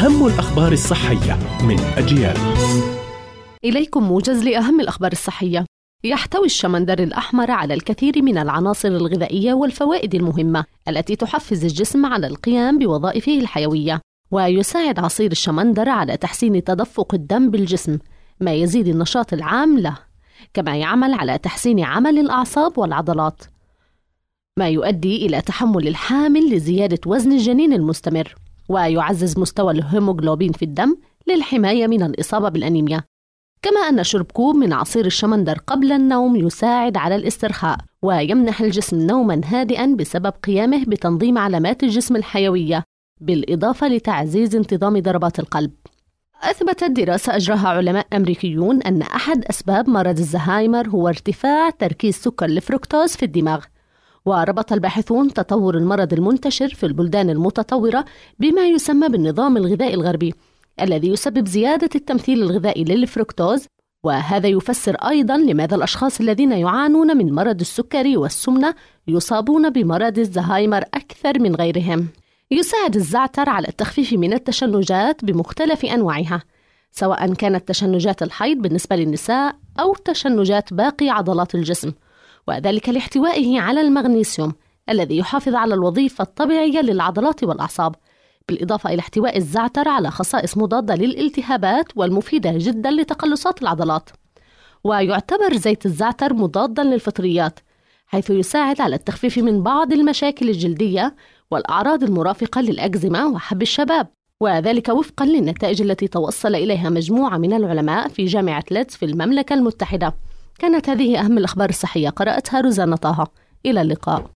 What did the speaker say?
أهم الأخبار الصحية من أجيال. إليكم موجز لأهم الأخبار الصحية. يحتوي الشمندر الأحمر على الكثير من العناصر الغذائية والفوائد المهمة التي تحفز الجسم على القيام بوظائفه الحيوية ويساعد عصير الشمندر على تحسين تدفق الدم بالجسم ما يزيد النشاط العام له كما يعمل على تحسين عمل الأعصاب والعضلات. ما يؤدي إلى تحمل الحامل لزيادة وزن الجنين المستمر. ويعزز مستوى الهيموغلوبين في الدم للحماية من الإصابة بالأنيميا. كما أن شرب كوب من عصير الشمندر قبل النوم يساعد على الاسترخاء ويمنح الجسم نوما هادئا بسبب قيامه بتنظيم علامات الجسم الحيوية بالإضافة لتعزيز انتظام ضربات القلب. أثبتت دراسة أجراها علماء أمريكيون أن أحد أسباب مرض الزهايمر هو ارتفاع تركيز سكر الفركتوز في الدماغ. وربط الباحثون تطور المرض المنتشر في البلدان المتطورة بما يسمى بالنظام الغذائي الغربي الذي يسبب زيادة التمثيل الغذائي للفركتوز وهذا يفسر أيضا لماذا الأشخاص الذين يعانون من مرض السكري والسمنة يصابون بمرض الزهايمر أكثر من غيرهم. يساعد الزعتر على التخفيف من التشنجات بمختلف أنواعها سواء كانت تشنجات الحيض بالنسبة للنساء أو تشنجات باقي عضلات الجسم. وذلك لاحتوائه على المغنيسيوم الذي يحافظ على الوظيفة الطبيعية للعضلات والأعصاب بالإضافة إلى احتواء الزعتر على خصائص مضادة للالتهابات والمفيدة جدا لتقلصات العضلات. ويعتبر زيت الزعتر مضادا للفطريات حيث يساعد على التخفيف من بعض المشاكل الجلدية والأعراض المرافقة للأكزيما وحب الشباب. وذلك وفقا للنتائج التي توصل إليها مجموعة من العلماء في جامعة ليدز في المملكة المتحدة. كانت هذه أهم الأخبار الصحية. قرأتها روزانا طه. إلى اللقاء.